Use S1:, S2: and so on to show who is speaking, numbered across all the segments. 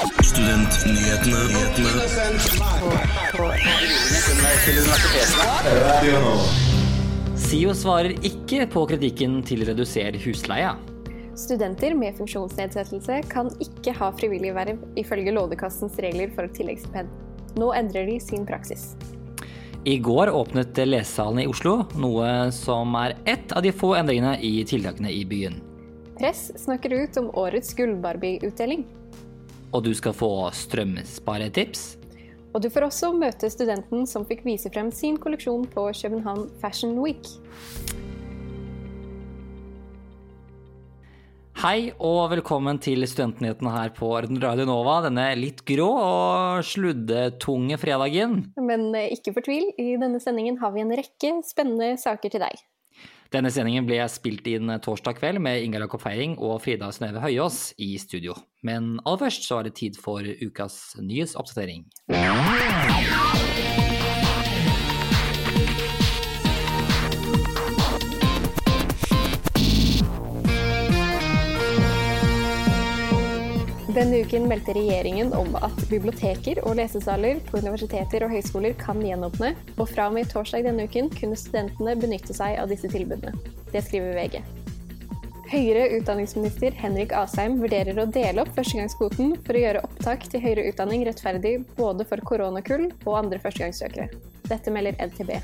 S1: Studentnyhetene.
S2: SIO svarer ikke på kritikken til reduser husleia.
S3: Studenter med funksjonsnedsettelse kan ikke ha frivillig verv ifølge Lånekassens regler for tilleggsstipend. Nå endrer de sin praksis.
S2: I går åpnet lesesalene i Oslo, noe som er ett av de få endringene i tiltakene i byen.
S3: Press snakker ut om årets Gull-Barbie-utdeling.
S2: Og du skal få strømsparetips.
S3: Og du får også møte studenten som fikk vise frem sin kolleksjon på København Fashion Week.
S2: Hei og velkommen til Studentnyhetene her på Radio Nova denne litt grå og sluddetunge fredagen.
S3: Men eh, ikke fortvil, i denne sendingen har vi en rekke spennende saker til deg.
S2: Denne sendingen ble spilt inn torsdag kveld med Inga Jakob Feiring og Frida Synnøve Høyås i studio. Men aller først så er det tid for ukas nyhetsoppdatering.
S3: Denne uken meldte regjeringen om at biblioteker og lesesaler på universiteter og høyskoler kan gjenåpne, og fra og med torsdag denne uken kunne studentene benytte seg av disse tilbudene. Det skriver VG. Høyere utdanningsminister Henrik Asheim vurderer å dele opp førstegangskvoten for å gjøre opptak til høyere utdanning rettferdig både for koronakull og andre førstegangssøkere. Dette melder NTB.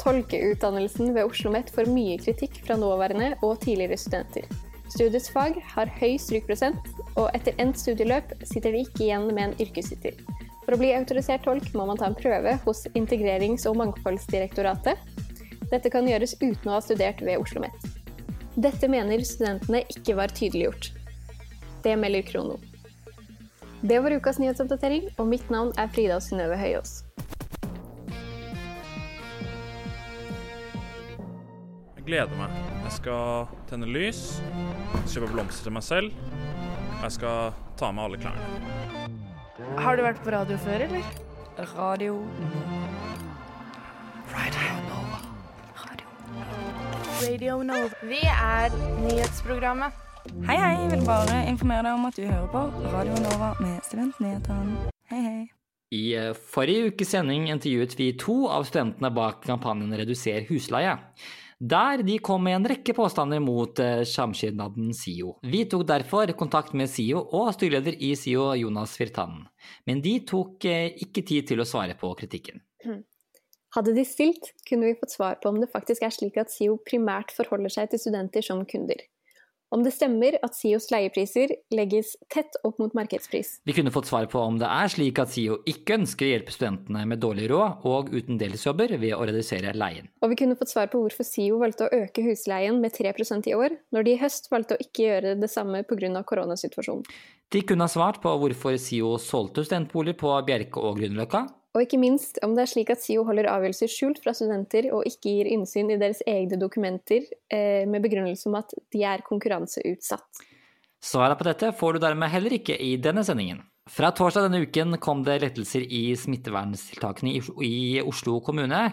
S3: Tolkeutdannelsen ved Oslo OsloMet får mye kritikk fra nåværende og tidligere studenter. Studiets fag har høy strykprosent, og etter endt studieløp sitter de ikke igjen med en yrkestittel. For å bli autorisert tolk må man ta en prøve hos Integrerings- og mangfoldsdirektoratet. Dette kan gjøres uten å ha studert ved Oslo OsloMet. Dette mener studentene ikke var tydeliggjort. Det melder Krono. Det var ukas nyhetsoppdatering, og mitt navn er Frida Synnøve Høyås.
S4: Jeg gleder meg. Jeg skal tenne lys, kjøpe blomster til meg selv. og Jeg skal ta med alle klærne.
S5: Har du vært på radio før, eller? Radio Radio Nova. Vi er nyhetsprogrammet.
S6: Hei, hei. Jeg vil bare informere deg om at du hører på Radio Nova med Studentnyhetene. Hei, hei.
S2: I eh, forrige ukes sending intervjuet vi to av studentene bak kampanjen Reduser husleie. Der de kom med en rekke påstander mot eh, samskipnaden SIO. Vi tok derfor kontakt med SIO og styreleder i SIO, Jonas Firtanen. Men de tok eh, ikke tid til å svare på kritikken.
S3: Hadde de stilt, kunne vi fått svar på om det faktisk er slik at SIO primært forholder seg til studenter som kunder. Om det stemmer at SIOs leiepriser legges tett opp mot markedspris.
S2: Vi kunne fått svar på om det er slik at SIO ikke ønsker å hjelpe studentene med dårlig råd og uten deltidsjobber ved å redusere leien.
S3: Og vi kunne fått svar på hvorfor SIO valgte å øke husleien med 3% i år, når de i høst valgte å ikke gjøre det samme pga. koronasituasjonen.
S2: De kunne ha svart på hvorfor SIO solgte studentboliger på Bjerke og Grünerløkka,
S3: og ikke minst om det er slik at SIO holder avgjørelser skjult fra studenter og ikke gir innsyn i deres egne dokumenter eh, med begrunnelse om at de er konkurranseutsatt.
S2: Svaret på dette får du dermed heller ikke i denne sendingen. Fra torsdag denne uken kom det lettelser i smitteverntiltakene i Oslo kommune.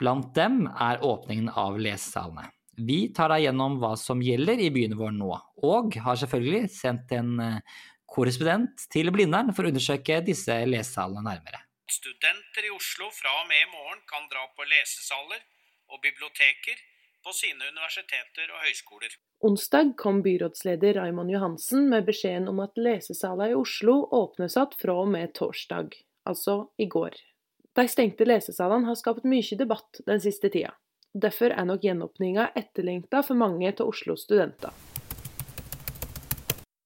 S2: Blant dem er åpningen av lesesalene. Vi tar deg gjennom hva som gjelder i byene våre nå, og har selvfølgelig sendt en eh, korrespondent til Blindern for å undersøke disse lesesalene nærmere.
S7: Studenter i Oslo fra og med i morgen kan dra på lesesaler og biblioteker på sine universiteter og høyskoler.
S8: Onsdag kom byrådsleder Raymond Johansen med beskjeden om at lesesaler i Oslo åpnes igjen fra og med torsdag, altså i går. De stengte lesesalene har skapt mye debatt den siste tida. Derfor er nok gjenåpninga etterlengta for mange av Oslos studenter.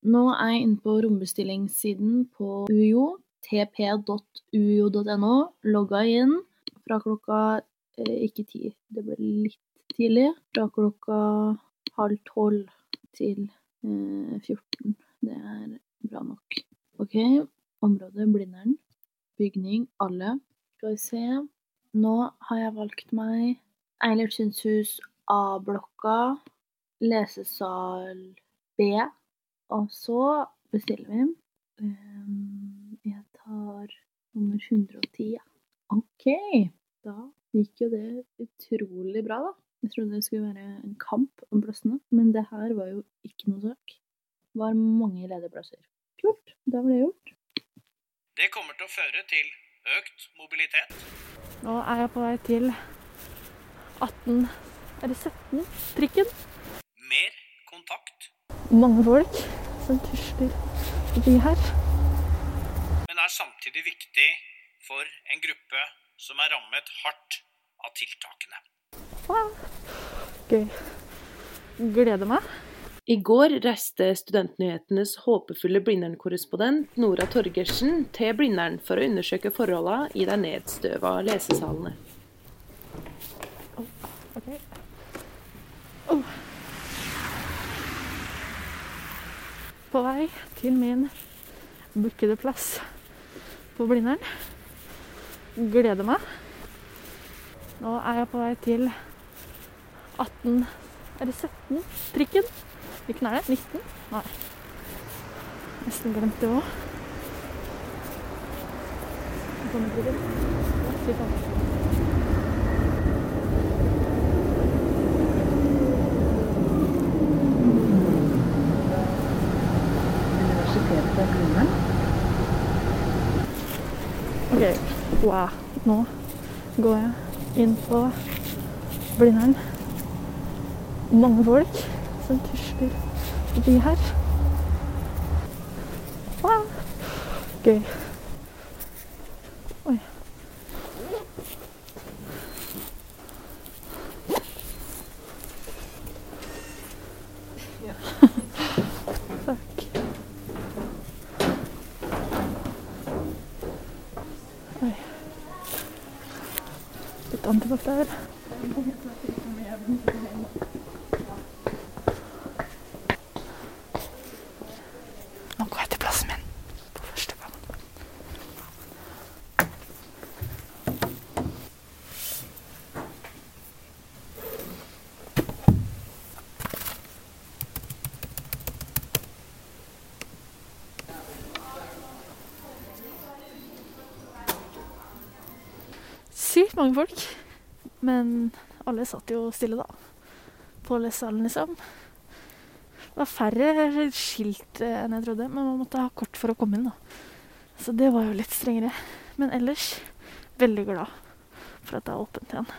S9: Nå er jeg inne på rombestillingssiden på UiO tp.uio.no, logga inn fra klokka eh, ikke ti, det ble litt tidlig. Fra klokka halv tolv til eh, 14. Det er bra nok. OK, området Blindern. Bygning alle. Skal vi se. Nå har jeg valgt meg Eilertsunds A-blokka, lesesal B, og så bestiller vi. Um, tar nummer 110. OK. Da gikk jo det utrolig bra, da. Jeg trodde det skulle være en kamp om plassene, men det her var jo ikke noe sak. Det var mange ledige plasser. Kult. Da var det gjort.
S7: Det kommer til å føre til økt mobilitet,
S10: Nå er jeg på vei til 18 Er det 17? Trikken.
S7: mer kontakt,
S10: Mange folk som tusler forbi her.
S7: Er samtidig viktig for en gruppe som er rammet hardt av tiltakene.
S10: Gøy. Gleder meg.
S8: I går reiste Studentnyhetenes håpefulle Blindern-korrespondent Nora Torgersen til Blindern for å undersøke forholdene i de nedstøva lesesalene.
S10: Oh. På vei til min bookede plass på Blindern. Gleder meg. Nå er jeg på vei til 18 Er det 17? Trikken. Hvilken er det? 19? Nei. Nesten glemt det òg. Kommer trikken. Ja, wow. Nå går jeg inn på Blindern. Mange folk som tusler forbi her. Wow. Gøy. Der. Nå går jeg til plassen min på første gang. Sykt mange folk. Men alle satt jo stille, da. På lesesalen, liksom. Det var færre skilt eh, enn jeg trodde, men man måtte ha kort for å komme inn, da. Så det var jo litt strengere. Men ellers veldig glad for at det er åpent igjen.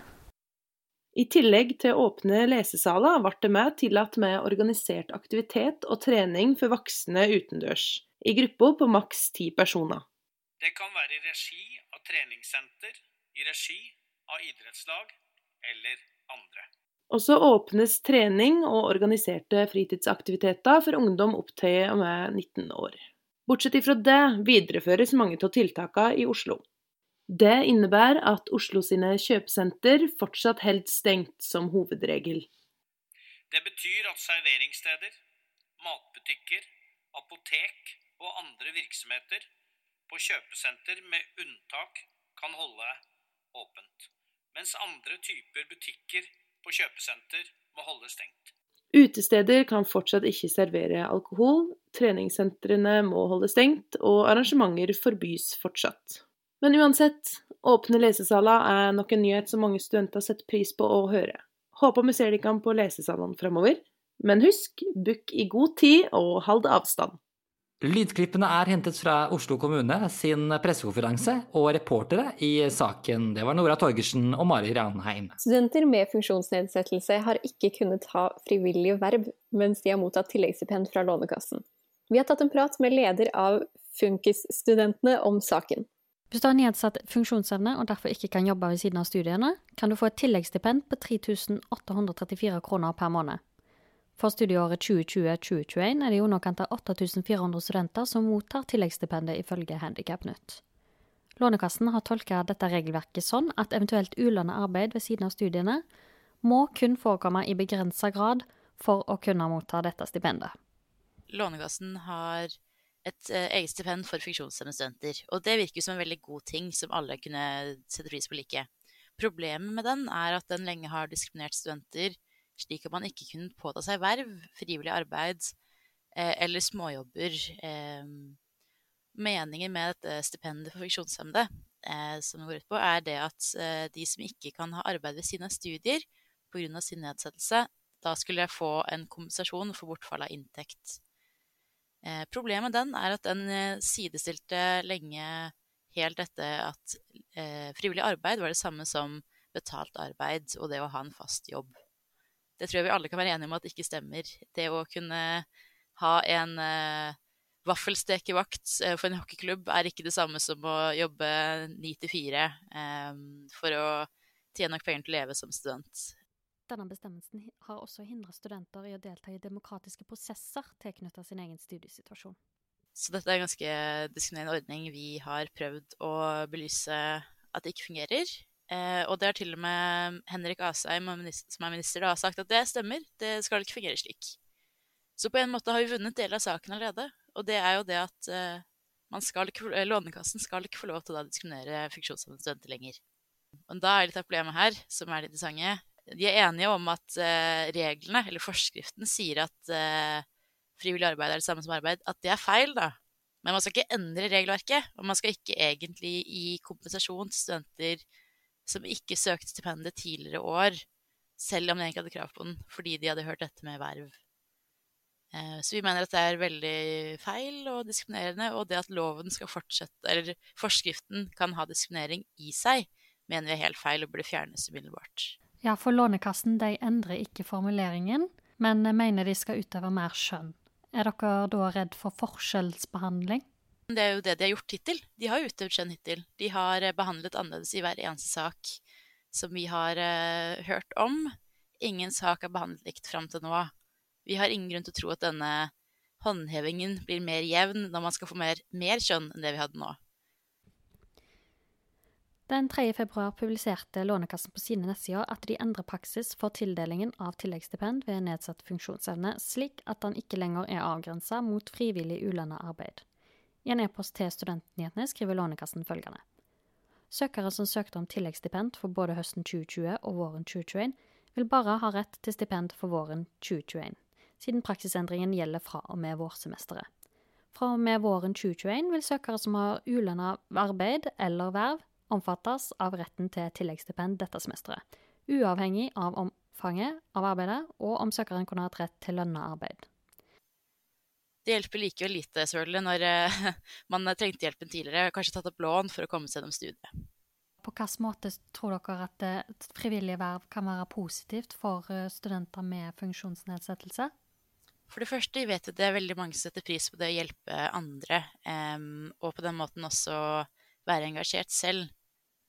S8: I tillegg til åpne lesesaler ble det med tillatt med organisert aktivitet og trening for voksne utendørs, i grupper på maks ti personer.
S7: Det kan være i regi av treningssenter, i regi av idrettslag eller andre.
S8: Og så åpnes trening og organiserte fritidsaktiviteter for ungdom opp til og med 19 år. Bortsett ifra det videreføres mange av tiltakene i Oslo. Det innebærer at Oslo sine kjøpesenter fortsatt holder stengt som hovedregel.
S7: Det betyr at serveringssteder, matbutikker, apotek og andre virksomheter på kjøpesenter med unntak kan holde åpent, mens andre typer butikker på kjøpesenter må holde stengt.
S8: Utesteder kan fortsatt ikke servere alkohol, treningssentrene må holde stengt, og arrangementer forbys fortsatt. Men uansett, åpne lesesaler er nok en nyhet som mange studenter setter pris på å høre. Håper vi ser dere på lesesalene fremover. Men husk, book i god tid og hold avstand.
S2: Lydklippene er hentet fra Oslo kommune sin pressekonferanse, og reportere i saken det var Nora Torgersen og Mari Ranheim.
S3: Studenter med funksjonsnedsettelse har ikke kunnet ha frivillige verv mens de har mottatt tilleggsstipend fra Lånekassen. Vi har tatt en prat med leder av Funkisstudentene om saken.
S11: Hvis du har nedsatt funksjonsevne og derfor ikke kan jobbe ved siden av studiene, kan du få et tilleggsstipend på 3834 kroner per måned. For studieåret 2020-2021 er det i underkant av 8400 studenter som mottar tilleggsstipendet ifølge Handikapnytt. Lånekassen har tolka dette regelverket sånn at eventuelt ulønnet arbeid ved siden av studiene må kun forekomme i begrensa grad for å kunne motta dette stipendet.
S12: Lånekassen har et eh, eget stipend for funksjonshemmede studenter, og det virker som en veldig god ting som alle kunne sette pris på like. Problemet med den er at den lenge har diskriminert studenter slik at man ikke kunne påta seg verv, frivillig arbeid eh, eller småjobber. Eh, meningen med dette stipendet for funksjonshemmede eh, som går ut på, er det at eh, de som ikke kan ha arbeid ved sine studier pga. sin nedsettelse, da skulle få en kompensasjon for bortfall av inntekt. Eh, problemet med den er at den eh, sidestilte lenge helt dette at frivillig arbeid var det samme som betalt arbeid og det å ha en fast jobb. Det tror jeg vi alle kan være enige om at ikke stemmer. Det å kunne ha en uh, vaffelstekevakt uh, for en hockeyklubb er ikke det samme som å jobbe ni til fire eh, for å tjene nok penger til å leve som student.
S11: Denne bestemmelsen har også hindret studenter i å delta i demokratiske prosesser tilknyttet sin egen studiesituasjon.
S12: Så dette er en ganske diskriminerende ordning vi har prøvd å belyse at det ikke fungerer. Eh, og det har til og med Henrik Asheim, som er minister, da, sagt at det stemmer, det skal ikke fungere slik. Så på en måte har vi vunnet del av saken allerede. Og det er jo det at eh, skal ikke, Lånekassen skal ikke få lov til å diskriminere funksjonshemmede studenter lenger. Og da er litt av problemet her, som er det interessante. De er enige om at eh, reglene, eller forskriften, sier at eh, frivillig arbeid er det samme som arbeid. At det er feil, da. Men man skal ikke endre regelverket. Og man skal ikke egentlig gi kompensasjon til studenter som ikke søkte stipendet tidligere år, selv om de ikke hadde krav på den, fordi de hadde hørt dette med verv. Eh, så vi mener at det er veldig feil og diskriminerende, og det at loven skal fortsette, eller forskriften kan ha diskriminering i seg, mener vi er helt feil og burde fjernes umiddelbart.
S11: Ja, for Lånekassen de endrer ikke formuleringen, men mener de skal utøve mer skjønn. Er dere da redd for forskjellsbehandling?
S12: Det er jo det de har gjort hittil. De har utøvd skjønn hittil. De har eh, behandlet annerledes i hver eneste sak som vi har uh, hørt om. Ingen sak er behandlet likt fram til nå. Vi har ingen grunn til å tro at denne håndhevingen blir mer jevn når man skal få mer, mer kjønn enn det vi hadde nå.
S11: Den 3. februar publiserte Lånekassen på sine nettsider at de endrer praksis for tildelingen av tilleggsstipend ved nedsatt funksjonsevne, slik at den ikke lenger er avgrensa mot frivillig ulønna arbeid. I en e-post til Studentnyhetene skriver Lånekassen følgende. Søkere som søkte om tilleggsstipend for både høsten 2020 og våren 2021, vil bare ha rett til stipend for våren 2021, siden praksisendringen gjelder fra og med vårsemesteret. Fra og med våren 2021 vil søkere som har ulønna arbeid eller verv, omfattes av retten til tilleggsstipend dette semesteret, uavhengig av omfanget av arbeidet og om søkeren kunne hatt rett til lønna arbeid.
S12: Det hjelper likevel lite selvfølgelig når uh, man trengte hjelpen tidligere, kanskje tatt opp lån for å komme seg gjennom studiet.
S11: På hvilken måte tror dere at et frivillig verv kan være positivt for eh, studenter med funksjonsnedsettelse?
S12: For det første vet vi at det er veldig mange som setter pris på det å hjelpe andre, og på den måten også være engasjert selv.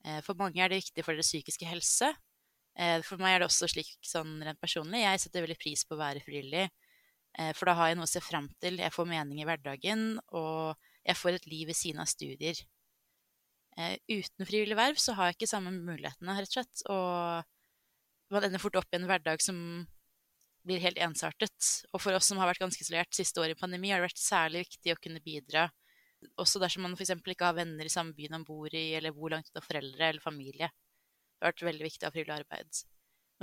S12: Eh, for mange er det viktig for deres psykiske helse. Eh, for meg er det også slik sånn rent personlig. Jeg setter veldig pris på å være frivillig. Eh, for da har jeg noe å se fram til. Jeg får mening i hverdagen, og jeg får et liv ved siden av studier. Uten frivillig verv så har jeg ikke samme mulighetene, rett og slett. Og man ender fort opp i en hverdag som blir helt ensartet. Og for oss som har vært ganske isolert siste året i pandemi, har det vært særlig viktig å kunne bidra også dersom man f.eks. ikke har venner i samme byen man bor i, eller bor langt unna foreldre eller familie. Det har vært veldig viktig å ha frivillig arbeid.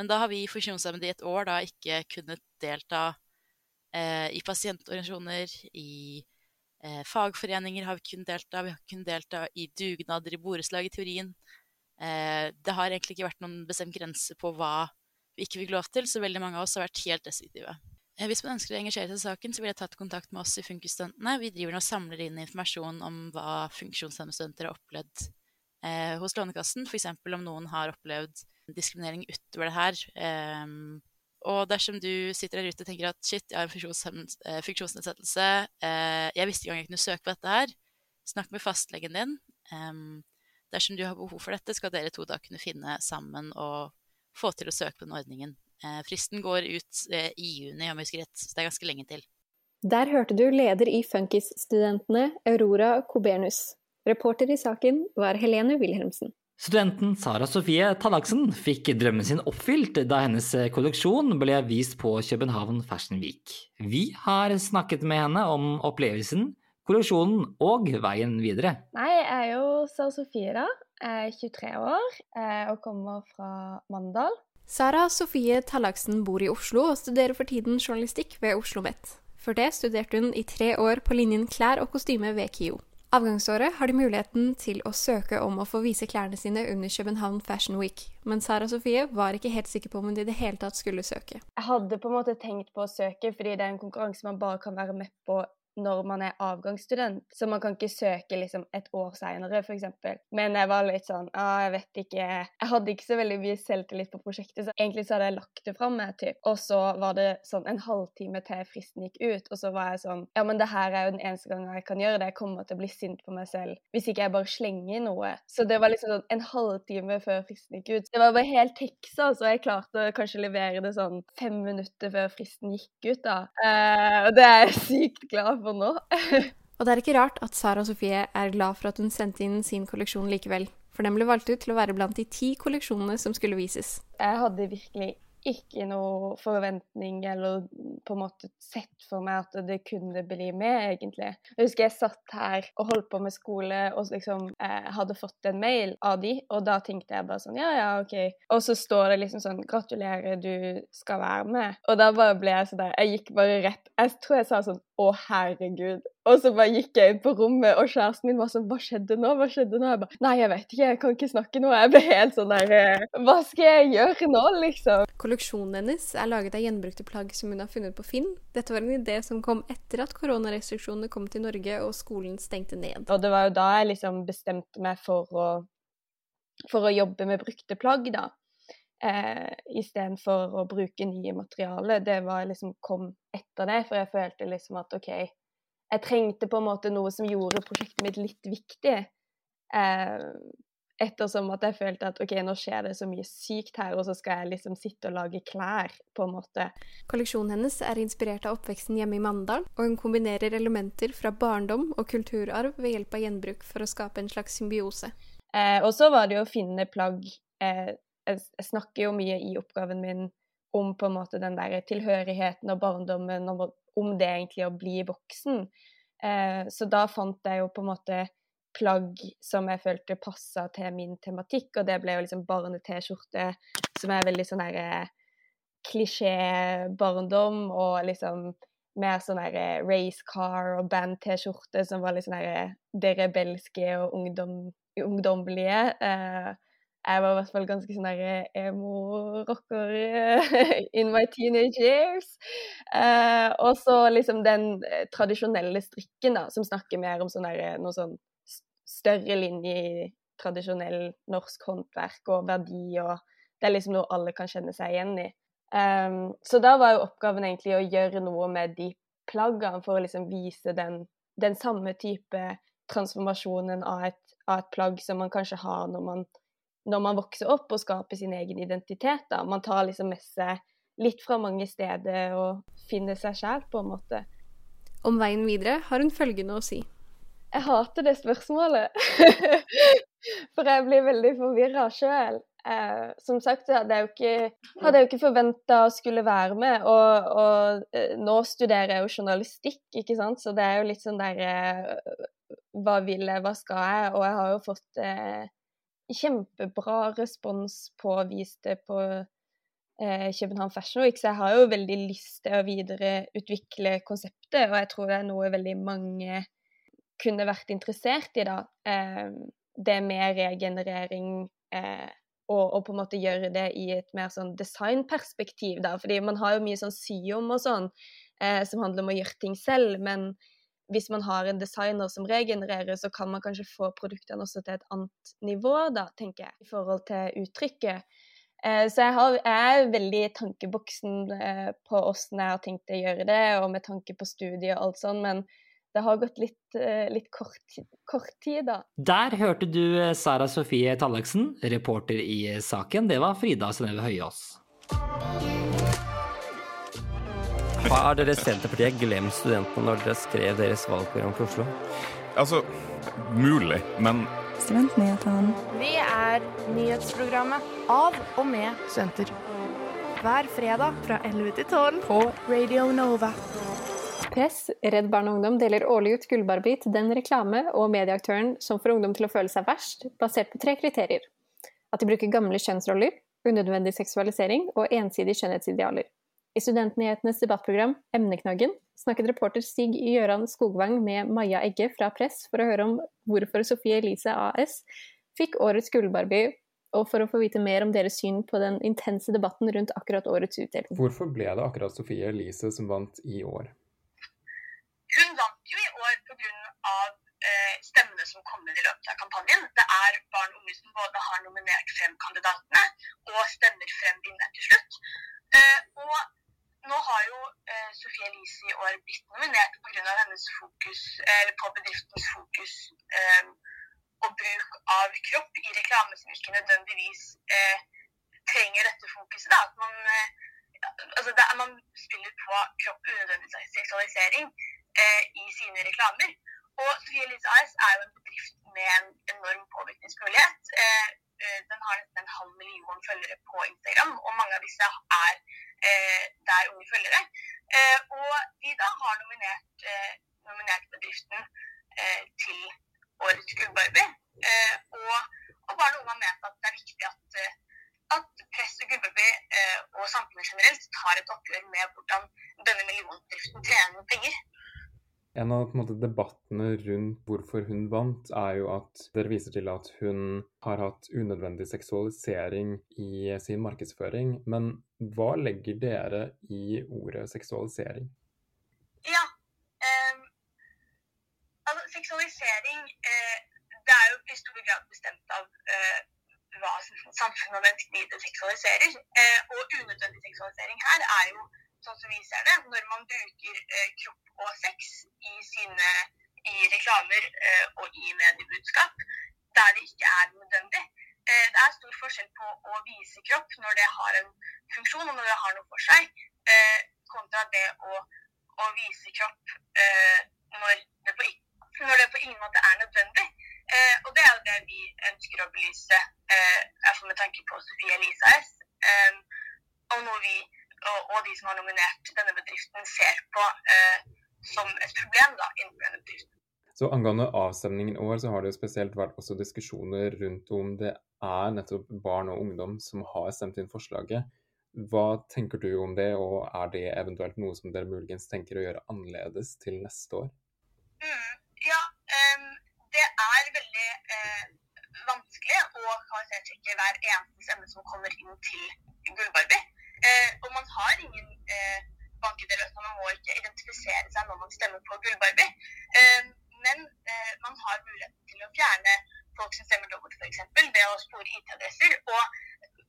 S12: Men da har vi funksjonshemmede i et år da ikke kunnet delta eh, i pasientorganisasjoner, i eh, fagforeninger har vi kunnet delta, vi har kunnet delta i dugnader, i borettslag i teorien. Eh, det har egentlig ikke vært noen bestemt grense på hva vi ikke fikk lov til, så veldig mange av oss har vært helt restriktive. Eh, hvis man ønsker å engasjere seg i saken, så vil jeg tatt kontakt med oss i Funkisstudentene. Vi driver nå og samler inn informasjon om hva funksjonshemmede har opplevd eh, hos Lånekassen. F.eks. om noen har opplevd diskriminering utover det her. Eh, og dersom du sitter der ute og tenker at shit, jeg har en eh, funksjonsnedsettelse, eh, jeg visste ikke engang jeg kunne søke på dette her, snakk med fastlegen din. dersom du har behov for dette, skal dere to da kunne finne sammen og få til å søke på den ordningen. Eh, fristen går ut i juni, om jeg husker rett, så det er ganske lenge til.
S3: Der hørte du leder i Funkisstudentene, Aurora Kobernus. Reporter i saken var Helene Wilhelmsen.
S2: Studenten Sara Sofie Tallaksen fikk drømmen sin oppfylt da hennes kolleksjon ble vist på København Fashion Week. Vi har snakket med henne om opplevelsen, kolleksjonen og veien videre.
S13: Nei, jeg er jo Sara Sofie, da. Jeg er 23 år eh, og kommer fra Mandal.
S3: Sara Sofie Tallaksen bor i Oslo og studerer for tiden journalistikk ved Oslo OsloMet. Før det studerte hun i tre år på linjen klær og kostyme ved KIO. Avgangsåret har de muligheten til å søke om å få vise klærne sine under København Fashion Week, men Sara Sofie var ikke helt sikker på om hun i det hele tatt skulle søke.
S13: Jeg hadde på en måte tenkt på å søke, fordi det er en konkurranse man bare kan være med på når man er avgangsstudent, så man kan ikke søke liksom et år seinere, f.eks. Men jeg var litt sånn ah, jeg vet ikke Jeg hadde ikke så veldig mye selvtillit på prosjektet, så egentlig så hadde jeg lagt det fram meg, typ. Og så var det sånn en halvtime til fristen gikk ut, og så var jeg sånn Ja, men det her er jo den eneste gangen jeg kan gjøre det. Jeg kommer til å bli sint på meg selv hvis ikke jeg bare slenger noe. Så det var liksom sånn en halvtime før fristen gikk ut. Det var bare helt teksa, så jeg klarte å kanskje levere det sånn fem minutter før fristen gikk ut, da. Eh, og det er jeg sykt glad for nå.
S3: og det er ikke rart at Sara Sofie er glad for at hun sendte inn sin kolleksjon likevel. For den ble valgt ut til å være blant de ti kolleksjonene som skulle vises.
S13: Jeg hadde virkelig ikke noe forventning eller på en måte sett for meg at det kunne bli med, egentlig. Jeg husker jeg satt her og holdt på med skole og liksom eh, hadde fått en mail av de, og da tenkte jeg bare sånn ja, ja, OK. Og så står det liksom sånn gratulerer, du skal være med. Og da bare ble jeg sånn der Jeg gikk bare rett Jeg tror jeg sa sånn å, herregud. Og så bare gikk jeg inn på rommet, og kjæresten min var sånn Hva skjedde nå? Hva skjedde nå? Jeg bare Nei, jeg vet ikke, jeg kan ikke snakke nå. Jeg ble helt sånn der eh, Hva skal jeg gjøre nå, liksom?
S3: Kolleksjonen hennes er laget av gjenbrukte plagg som hun har funnet på Finn. Dette var en idé som kom etter at koronarestriksjonene kom til Norge og skolen stengte ned.
S13: Og det var jo da jeg liksom bestemte meg for å, for å jobbe med brukte plagg, da. Eh, Istedenfor å bruke nye materialer. Det var liksom kom etter det, for jeg følte liksom at OK, jeg trengte på en måte noe som gjorde prosjektet mitt litt viktig. Eh, ettersom at jeg følte at OK, nå skjer det så mye sykt her, og så skal jeg liksom sitte og lage klær, på en måte.
S3: Kolleksjonen hennes er inspirert av oppveksten hjemme i Mandal, og hun kombinerer elementer fra barndom og kulturarv ved hjelp av gjenbruk for å skape en slags symbiose.
S13: Eh, og så var det jo å finne plagg eh, jeg, snakker jo mye i oppgaven min om på en måte den der tilhørigheten og barndommen, om, om det egentlig å bli voksen. Eh, så da fant jeg jo på en måte plagg som jeg følte passa til min tematikk, og det ble jo liksom barne-T-skjorte, som er veldig sånn herre eh, klisjé-barndom, og liksom mer sånn herre racecar og band-T-skjorte som var litt sånn derre det rebelske og ungdom, ungdommelige. Eh, jeg var i hvert fall ganske sånn emo-rocker in my teenage years. Eh, og så liksom den eh, tradisjonelle strikken, da, som snakker mer om sånn noe sånn større linje i tradisjonell norsk håndverk og verdi, og det er liksom noe alle kan kjenne seg igjen i. Um, så da var jo oppgaven egentlig å gjøre noe med de plaggene for å liksom vise den, den samme type transformasjonen av et, av et plagg som man kanskje har når man når man vokser opp og skaper sin egen identitet. Da. Man tar liksom med seg litt fra mange steder og finner seg sjæl, på en måte.
S3: Om veien videre har hun følgende å si.
S13: Jeg hater det spørsmålet. For jeg blir veldig forvirra sjøl. Eh, som sagt så hadde jeg jo ikke, hadde jeg jo ikke forventa å skulle være med. Og, og eh, nå studerer jeg jo journalistikk, ikke sant, så det er jo litt sånn der eh, Hva vil jeg, hva skal jeg? Og jeg har jo fått eh, kjempebra respons på å vise det på eh, København Fashion Week, så jeg har jo veldig lyst til å videreutvikle konseptet, og jeg tror det er noe veldig mange kunne vært interessert i, da. Eh, det med regenerering eh, og, og, på en måte gjøre det i et mer sånn designperspektiv, da. Fordi man har jo mye sånn syom og sånn, eh, som handler om å gjøre ting selv, men hvis man har en designer som regenererer, så kan man kanskje få produktene også til et annet nivå, da, tenker jeg, i forhold til uttrykket. Eh, så jeg, har, jeg, er veldig tankeboksen eh, på åssen jeg har tenkt å gjøre det, og med tanke på studiet og alt sånn, men det har gått litt, eh, litt kort, kort, tid, da.
S2: Der hørte du Sara Sofie Tallaksen, reporter i saken. Det var Frida Synnøve Høyås.
S14: Har dere Senterpartiet glemt studentene når dere skrev deres valgprogram for Oslo?
S15: Altså, mulig, men
S5: Studentnyhetene. Vi er nyhetsprogrammet av og med studenter. Hver fredag fra 11 til 12 på Radio Nova.
S3: Press, Redd Barn og Ungdom deler årlig ut Gullbarbie til den reklame- og medieaktøren som får ungdom til å føle seg verst, basert på tre kriterier. At de bruker gamle kjønnsroller, unødvendig seksualisering og ensidige skjønnhetsidealer. I Studentnyhetenes debattprogram Emneknaggen snakket reporter Stig Gjøran Skogvang med Maja Egge fra Press for å høre om hvorfor Sofie Elise AS fikk årets Gullbarbie, og for å få vite mer om deres syn på den intense debatten rundt akkurat årets utdeling.
S16: Hvorfor ble det akkurat Sofie Elise som vant i år?
S17: Hun vant
S16: jo i år pga. stemmene som kommer i løpet av kampanjen. Det er barn og unge som både har nominert frem kandidatene og stemmer frem vinneren til slutt. Eh, og nå har jo eh, Sofie Elise i år blitt nominert pga. hennes fokus eller på bedriftens fokus eh, og bruk av kropp i reklame som ikke nødvendigvis eh, trenger dette fokuset. Da. At man, eh, altså det, man spiller på kropp unødvendig seksualisering eh, i sine reklamer. Og Sofie Elise AS er jo en bedrift med en enorm påvirkningsmulighet. Eh, den har nesten en halv million følgere på Instagram, og mange av disse er eh, der unge følgere. Eh, og de da har nominert, eh, nominert bedriften eh, til årets Gullbarbie. Eh, og, og barn og unge har ment at det er viktig at, at press og Gullbarbie og samfunnet generelt tar et oppgjør med hvordan denne millionbedriften tjener penger.
S17: En av en måte, debattene rundt hvorfor hun vant, er jo at dere viser til at hun har hatt unødvendig seksualisering i sin markedsføring. Men hva legger dere i ordet seksualisering?
S16: Ja. ehm, altså, seksualisering eh, det er jo i stor grad bestemt av eh, hva samfunnet og menneskelivet seksualiserer. Eh, og unødvendig seksualisering her er jo, sånn som vi ser det, når man bruker eh, kropp og sex i sine i reklamer eh, og i mediebudskap der det ikke er nødvendig. Eh, det er stor forskjell på å vise kropp når det har en funksjon og når det har noe for seg, eh, kontra det å, å vise kropp eh, når, det på, når det på ingen måte er nødvendig. Eh, og det er jo det vi ønsker å belyse, eh, i hvert fall med tanke på Sofie Elise S. Og noe vi og, og de som har nominert denne bedriften, ser på eh, som et problem da, innenfor denne bedriften.
S17: Så angående avstemningen i år, så har det jo spesielt vært også diskusjoner rundt om det er nettopp barn og ungdom som har stemt inn forslaget. Hva tenker du om det, og er det eventuelt noe som dere muligens tenker å gjøre annerledes til neste år?
S16: Ja, um, det er veldig uh, vanskelig å kvalitetssjekke hver eneste stemme som kommer inn til Gullbarbie. Eh, og man har ingen eh, bankete man må ikke identifisere seg når man stemmer på Gullbarbie. Eh, men eh, man har muligheten til å fjerne folk som stemmer dobbelt, f.eks. ved å spore IT-adresser. Og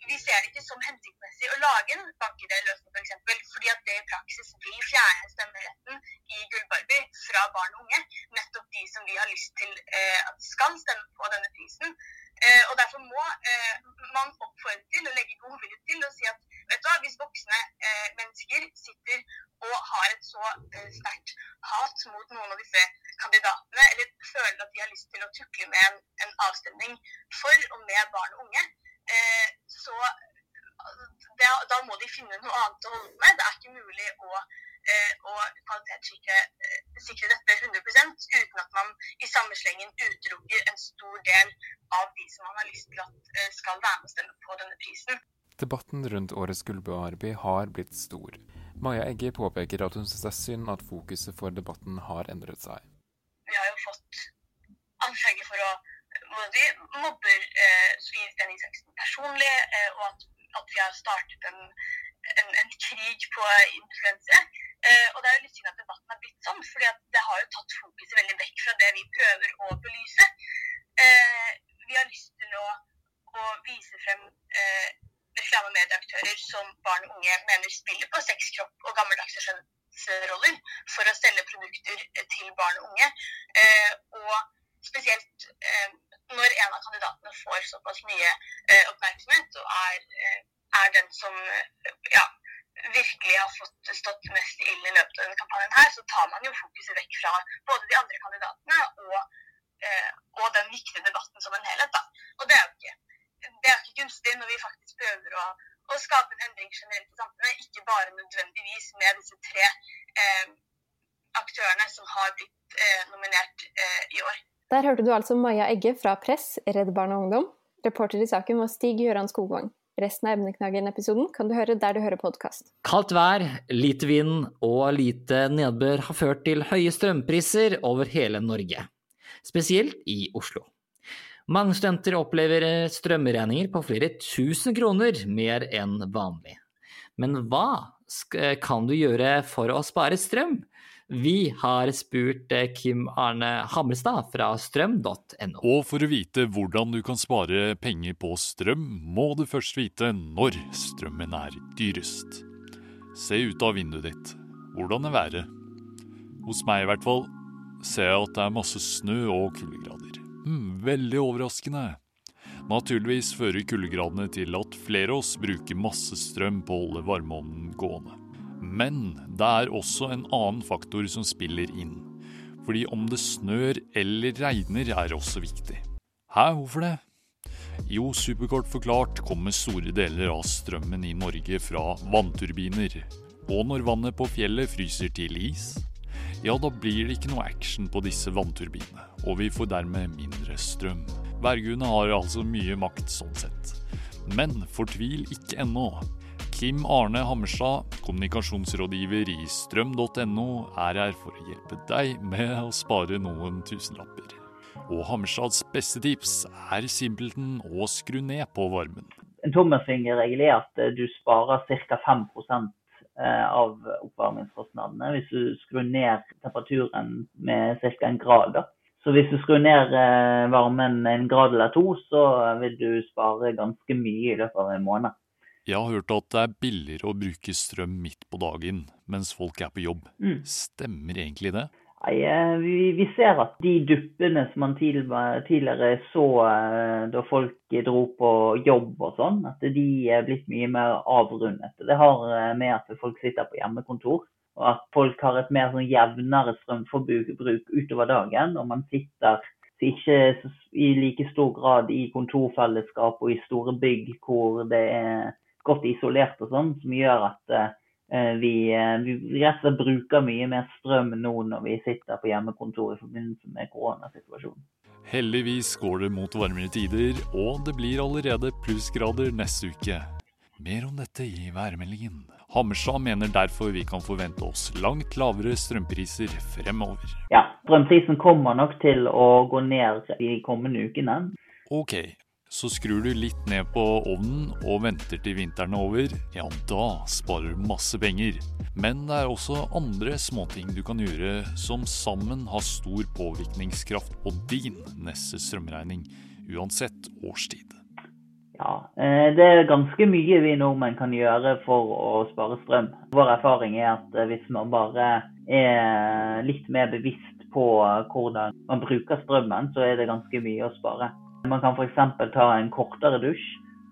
S16: vi ser det ikke som hensiktsmessig å lage en bank-ID-løsning, f.eks. For fordi at det i praksis vil fjerne stemmeretten i Gullbarbie fra barn og unge. Nettopp de som vi har lyst til eh, at skal stemme på denne prisen. Eh, og Derfor må eh, man oppfordre til å legge godvilje til å si at mennesker sitter og har et så eh, sterkt hat mot noen av disse kandidatene, eller føler at de har lyst til å tukle med en, en avstemning for og med barn og unge, eh, så det, da må de finne noe annet å holde med. Det er ikke mulig å, eh, å kvalitetssikre eh, dette 100% uten at man i samme slengen utelukker en stor del av de som man har lyst til at eh, skal være med og stemme på denne prisen.
S17: Debatten rundt årets Gullbarbie har blitt stor. Maja Egge påpeker at hun syns det er synd at fokuset for debatten har endret seg.
S16: Vi har jo fått anklager for å hvor vi mobber eh, Sofie Sten Isaksen personlig, eh, og at, at vi har startet en, en, en krig på influensere. Eh, og det er jo litt synd at debatten har blitt sånn, fordi at det har jo tatt fokuset veldig vekk fra det vi prøver å belyse. Eh, vi har lyst til å, å vise frem eh, reklame- og medieaktører som barn og unge mener spiller på sex, og gammeldagse skjønnsroller for å selge produkter eh, til barn og unge. Eh, og spesielt eh, når en av kandidatene får såpass mye oppmerksomhet og er, er den som ja, virkelig har fått stått mest i ilden i løpet av denne kampanjen her, så tar man jo fokuset vekk fra både de andre kandidatene og, eh, og den viktige debatten som en helhet. Da. Og det er jo ikke, det ikke gunstig når vi faktisk prøver å, å skape en endring generelt i samfunnet, ikke bare nødvendigvis med disse tre eh, aktørene som har blitt eh, nominert eh, i år.
S3: Der hørte du altså Maja Egge fra Press, Redd Barn og Ungdom. Reporter i saken var Stig Gøran Skogvang. Resten av Emneknaggen-episoden kan du høre der du hører podkast.
S2: Kaldt vær, lite vind og lite nedbør har ført til høye strømpriser over hele Norge, spesielt i Oslo. Mange studenter opplever strømregninger på flere tusen kroner mer enn vanlig. Men hva kan du gjøre for å spare strøm? Vi har spurt eh, Kim Arne Hammelstad fra strøm.no.
S18: Og for å vite hvordan du kan spare penger på strøm, må du først vite når strømmen er dyrest. Se ut av vinduet ditt. Hvordan er været? Hos meg i hvert fall ser jeg at det er masse snø og kuldegrader. Hmm, veldig overraskende. Naturligvis fører kuldegradene til at flere av oss bruker masse strøm på å holde varmeovnen gående. Men det er også en annen faktor som spiller inn. Fordi om det snør eller regner er også viktig. Hæ, hvorfor det? Jo, superkort forklart kommer store deler av strømmen i Norge fra vannturbiner. Og når vannet på fjellet fryser til is, ja, da blir det ikke noe action på disse vannturbinene, og vi får dermed mindre strøm. Værgudene har altså mye makt sånn sett. Men fortvil ikke ennå. Kim Arne Hammerstad, kommunikasjonsrådgiver i strøm.no, er her for å hjelpe deg med å spare noen tusenlapper. Og Hammerstads beste tips er simpelthen å skru ned på varmen.
S19: En tommelfingerregel er at du sparer ca. 5 eh, av oppvarmingskostnadene hvis du skrur ned temperaturen med ca. en grad. Da. Så hvis du skrur ned eh, varmen en grad eller to, så vil du spare ganske mye i løpet av en måned.
S18: Jeg har hørt at det er billigere å bruke strøm midt på dagen mens folk er på jobb.
S19: Mm.
S18: Stemmer egentlig det?
S19: Nei, eh, vi, vi ser at de duppene som man tidligere så eh, da folk dro på jobb og sånn, at de er blitt mye mer avrundet. Det har eh, med at folk sitter på hjemmekontor, og at folk har et mer sånn jevnere strømforbruk utover dagen. Og man sitter ikke i like stor grad i kontorfellesskap og i store bygg hvor det er godt isolert og sånn, som gjør at vi, eh, vi, rett og slett bruker mye mer strøm nå når vi sitter på hjemmekontor i forbindelse med koronasituasjonen.
S18: Heldigvis går det mot varmere tider, og det blir allerede plussgrader neste uke. Mer om dette i værmeldingen. Hammerstad mener derfor vi kan forvente oss langt lavere strømpriser fremover.
S19: Ja, strømprisen kommer nok til å gå ned de kommende ukene.
S18: Ok, så skrur du litt ned på ovnen og venter til vinteren er over, ja da sparer du masse penger. Men det er også andre småting du kan gjøre som sammen har stor påvirkningskraft på din neste strømregning, uansett årstid.
S19: Ja, det er ganske mye vi nordmenn kan gjøre for å spare strøm. Vår erfaring er at hvis man bare er litt mer bevisst på hvordan man bruker strømmen, så er det ganske mye å spare. Man kan f.eks. ta en kortere dusj.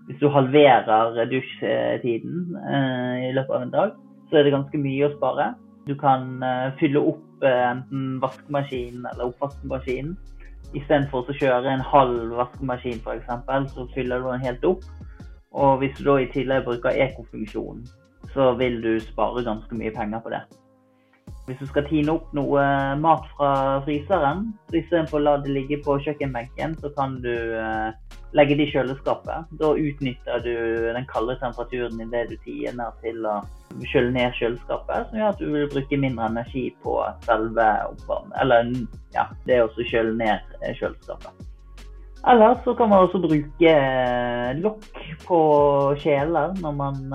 S19: Hvis du halverer dusjtiden eh, i løpet av en dag, så er det ganske mye å spare. Du kan eh, fylle opp eh, enten vaskemaskinen eller oppvaskmaskinen. Istedenfor å kjøre en halv vaskemaskin f.eks., så fyller du den helt opp. Og hvis du da i tillegg bruker ekofunksjonen, så vil du spare ganske mye penger på det. Hvis du skal tine opp noe mat fra fryseren, så istedenfor å la det ligge på kjøkkenbenken, så kan du uh, legge det i kjøleskapet. Da utnytter du den kalde temperaturen i det du tiner til å kjøle ned kjøleskapet, som gjør at du vil bruke mindre energi på selve oppvarmingen. Eller ja, det å kjøle ned eh, kjøleskapet. Eller så kan man også bruke eh, lokk på kjeler når man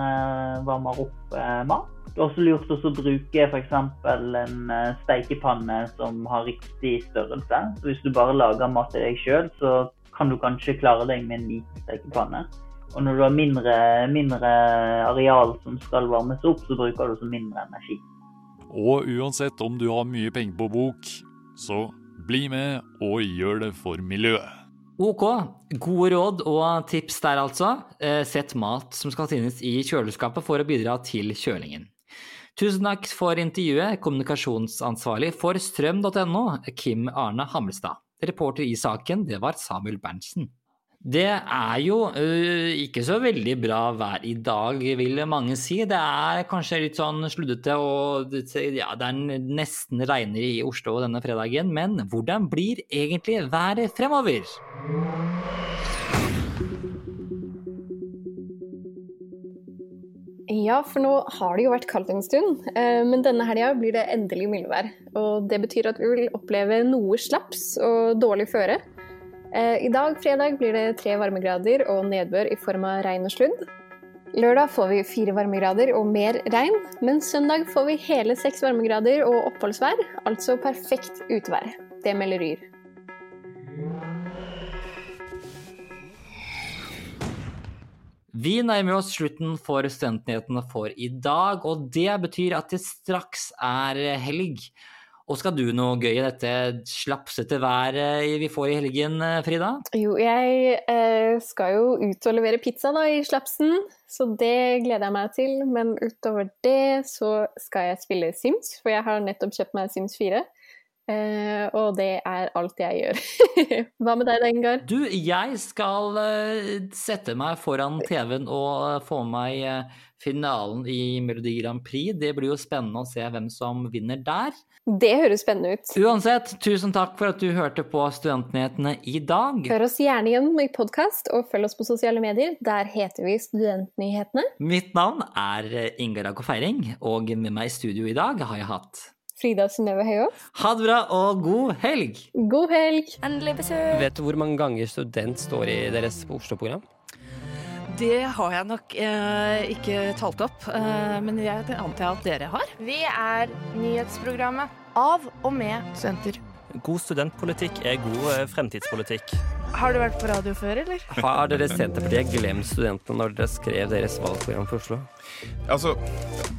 S19: varmer opp mat. Det er også lurt å bruke f.eks. en eh, steikepanne som har riktig størrelse. Så hvis du bare lager mat til deg sjøl, så kan du kanskje klare deg med en liten steikepanne. Og når du har mindre, mindre areal som skal varmes opp, så bruker du også mindre energi.
S18: Og uansett om du har mye penger på bok, så bli med og gjør det for miljøet.
S2: Ok, gode råd og tips der altså. Eh, sett mat som skal finnes i kjøleskapet for å bidra til kjølingen. Tusen takk for intervjuet, kommunikasjonsansvarlig for strøm.no, Kim Arne Hammelstad. Reporter i saken, det var Samuel Berntsen. Det er jo øh, ikke så veldig bra vær i dag, vil mange si. Det er kanskje litt sånn sluddete og ja, det er nesten regner i Oslo denne fredagen. Men hvordan blir egentlig været fremover?
S3: Ja, for nå har det jo vært kaldt en stund, eh, men denne helga blir det endelig mildvær. Og det betyr at vi vil oppleve noe slaps og dårlig føre. Eh, I dag, fredag, blir det tre varmegrader og nedbør i form av regn og sludd. Lørdag får vi fire varmegrader og mer regn, men søndag får vi hele seks varmegrader og oppholdsvær, altså perfekt utevær. Det melder Ryr.
S2: Vi nærmer oss slutten for Studentnyhetene for i dag, og det betyr at det straks er helg. Og skal du noe gøy i dette slapsete været vi får i helgen, Frida?
S3: Jo, jeg eh, skal jo ut og levere pizza da, i slapsen, så det gleder jeg meg til. Men utover det så skal jeg spille Sims, for jeg har nettopp kjøpt meg Sims 4. Eh, og det er alt jeg gjør. Hva med deg, Dengar?
S2: Du, jeg skal uh, sette meg foran TV-en og uh, få med meg finalen i Melodi Grand Prix. Det blir jo spennende å se hvem som vinner der.
S3: Det høres spennende ut.
S2: Uansett, tusen takk for at du hørte på Studentnyhetene i dag.
S3: Hør oss gjerne igjen i podkast, og følg oss på sosiale medier. Der heter vi Studentnyhetene.
S2: Mitt navn er Ingar Aggo Feiring, og med meg i studio i dag har jeg hatt
S3: Frida Synnøve Høyås.
S2: Ha det bra og god helg!
S3: God helg!
S5: Endelig besøk!
S14: Vet du hvor mange ganger student står i deres Oslo-program?
S20: Det har jeg nok eh, ikke talt opp, eh, men jeg antar at dere har.
S5: Vi er nyhetsprogrammet av og med studenter.
S21: God studentpolitikk er god eh, fremtidspolitikk.
S5: Har du vært på radio før, eller?
S14: Har dere Senterpartiet glemt studentene når dere skrev deres valgprogram for Oslo?
S15: Altså,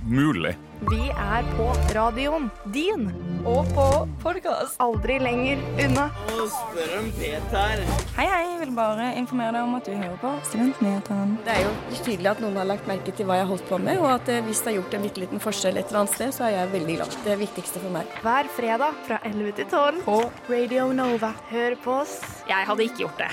S15: mulig.
S5: Vi er på radioen din. Og på podkast. Aldri lenger unna.
S22: Og spør om Peter.
S6: Hei, hei. Jeg vil bare informere deg om at du hører på Studentnyhetene.
S23: Det er jo tydelig at noen har lagt merke til hva jeg har holdt på med, og at eh, hvis det har gjort en bitte liten forskjell et eller annet sted, så er jeg veldig glad. Det er det viktigste for meg.
S5: Hver fredag fra 11 til 12 på Radio Nova. Hør på oss.
S20: Jeg hadde ikke gjort det.